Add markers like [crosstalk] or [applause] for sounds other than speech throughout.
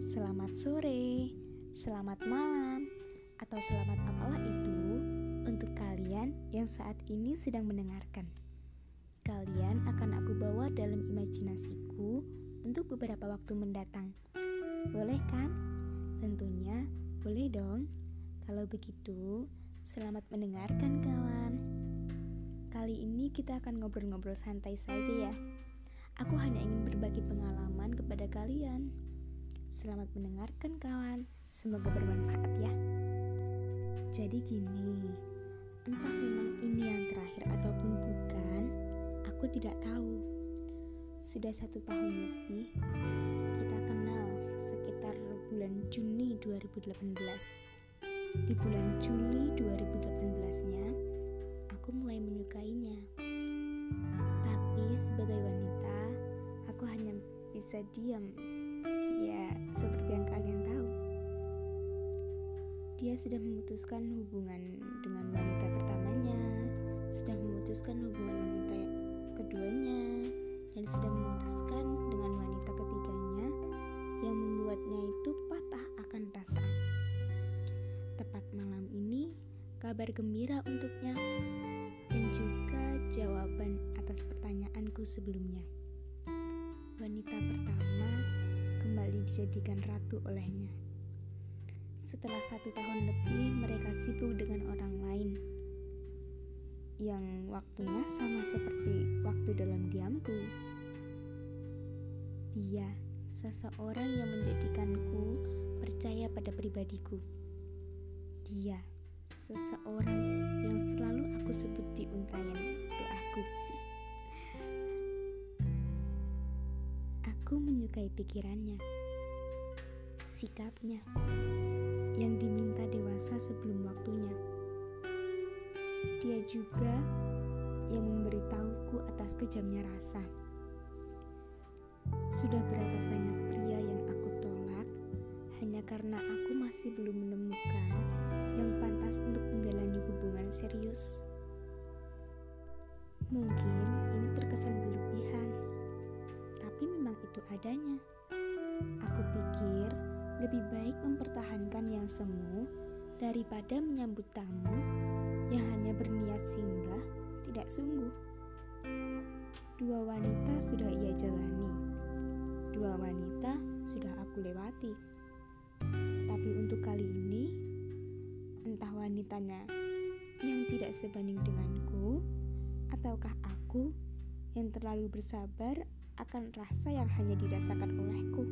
Selamat sore, selamat malam, atau selamat apalah itu untuk kalian yang saat ini sedang mendengarkan. Kalian akan aku bawa dalam imajinasiku untuk beberapa waktu mendatang. Boleh kan? Tentunya boleh dong. Kalau begitu, selamat mendengarkan kawan. Kali ini kita akan ngobrol-ngobrol santai saja ya. Aku hanya ingin berbagi pengalaman kepada kalian. Selamat mendengarkan kawan, semoga bermanfaat ya. Jadi gini, entah memang ini yang terakhir ataupun bukan, aku tidak tahu. Sudah satu tahun lebih, kita kenal sekitar bulan Juni 2018. Di bulan Juli 2018-nya, aku mulai menyukainya. Sebagai wanita, aku hanya bisa diam Ya, seperti yang kalian tahu. Dia sudah memutuskan hubungan dengan wanita pertamanya, sudah memutuskan hubungan wanita keduanya, dan sudah memutuskan dengan wanita ketiganya yang membuatnya itu patah akan rasa. Tepat malam ini, kabar gembira untuknya dan juga jawaban atas pertanyaanku sebelumnya. Wanita pertama kembali dijadikan ratu olehnya. Setelah satu tahun lebih, mereka sibuk dengan orang lain yang waktunya sama seperti waktu dalam diamku. Dia seseorang yang menjadikanku percaya pada pribadiku. Dia seseorang yang selalu aku sebut di untayan doaku. Aku menyukai pikirannya, sikapnya, yang diminta dewasa sebelum waktunya. Dia juga yang memberitahuku atas kejamnya rasa. Sudah berapa banyak pria yang aku tolak hanya karena aku masih belum menemukan pantas untuk menjalani hubungan serius. Mungkin ini terkesan berlebihan tapi memang itu adanya. Aku pikir lebih baik mempertahankan yang semu daripada menyambut tamu yang hanya berniat singgah tidak sungguh. Dua wanita sudah ia jalani, dua wanita sudah aku lewati. Tapi untuk kali ini, entah wanitanya yang tidak sebanding denganku, ataukah aku yang terlalu bersabar akan rasa yang hanya dirasakan olehku.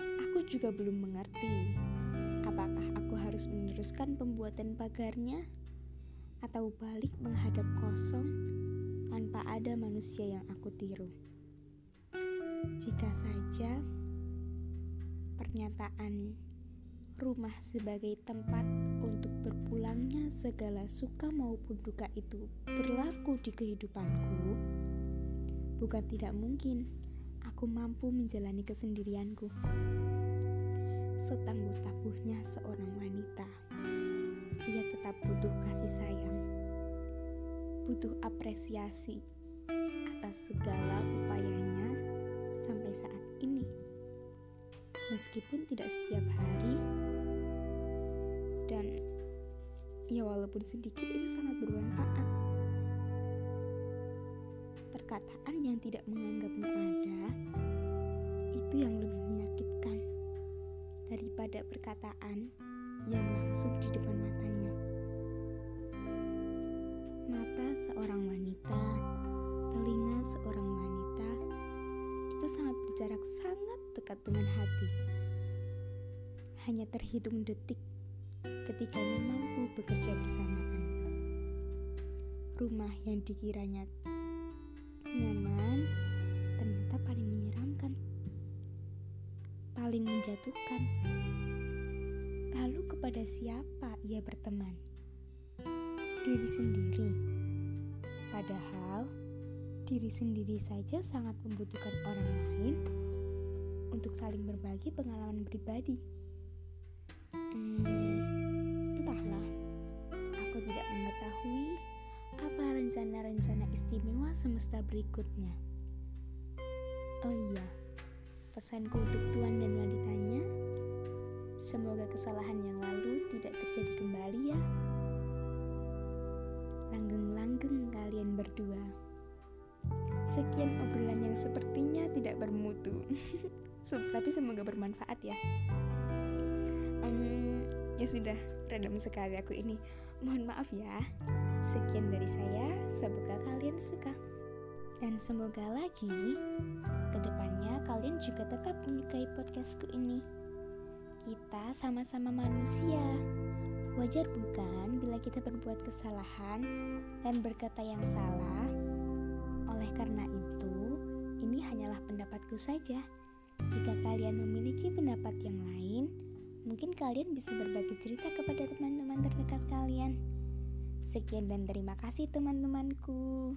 Aku juga belum mengerti apakah aku harus meneruskan pembuatan pagarnya atau balik menghadap kosong tanpa ada manusia yang aku tiru. Jika saja pernyataan rumah sebagai tempat untuk berpulangnya segala suka maupun duka itu berlaku di kehidupanku, Bukan tidak mungkin aku mampu menjalani kesendirianku. Setangguh-tangguhnya seorang wanita, ia tetap butuh kasih sayang, butuh apresiasi atas segala upayanya sampai saat ini. Meskipun tidak setiap hari, dan ya walaupun sedikit itu sangat bermanfaat perkataan yang tidak menganggapnya ada itu yang lebih menyakitkan daripada perkataan yang langsung di depan matanya. Mata seorang wanita, telinga seorang wanita itu sangat berjarak sangat dekat dengan hati. Hanya terhitung detik ketikanya mampu bekerja bersamaan. Rumah yang dikiranya nyaman, ternyata paling menyeramkan, paling menjatuhkan. Lalu kepada siapa ia berteman? Diri sendiri. Padahal diri sendiri saja sangat membutuhkan orang lain untuk saling berbagi pengalaman pribadi. Rencana-rencana istimewa semesta berikutnya? Oh iya, pesanku untuk tuan dan wanitanya, semoga kesalahan yang lalu tidak terjadi kembali ya. Langgeng-langgeng kalian berdua. Sekian obrolan yang sepertinya tidak bermutu, [laughs] tapi semoga bermanfaat ya. Um, ya sudah, redam sekali aku ini. Mohon maaf ya. Sekian dari saya, semoga kalian suka. Dan semoga lagi ke depannya kalian juga tetap menyukai podcastku ini. Kita sama-sama manusia. Wajar bukan bila kita berbuat kesalahan dan berkata yang salah? Oleh karena itu, ini hanyalah pendapatku saja. Jika kalian memiliki pendapat yang lain, mungkin kalian bisa berbagi cerita kepada teman-teman terdekat kalian. Sekian dan terima kasih teman-temanku.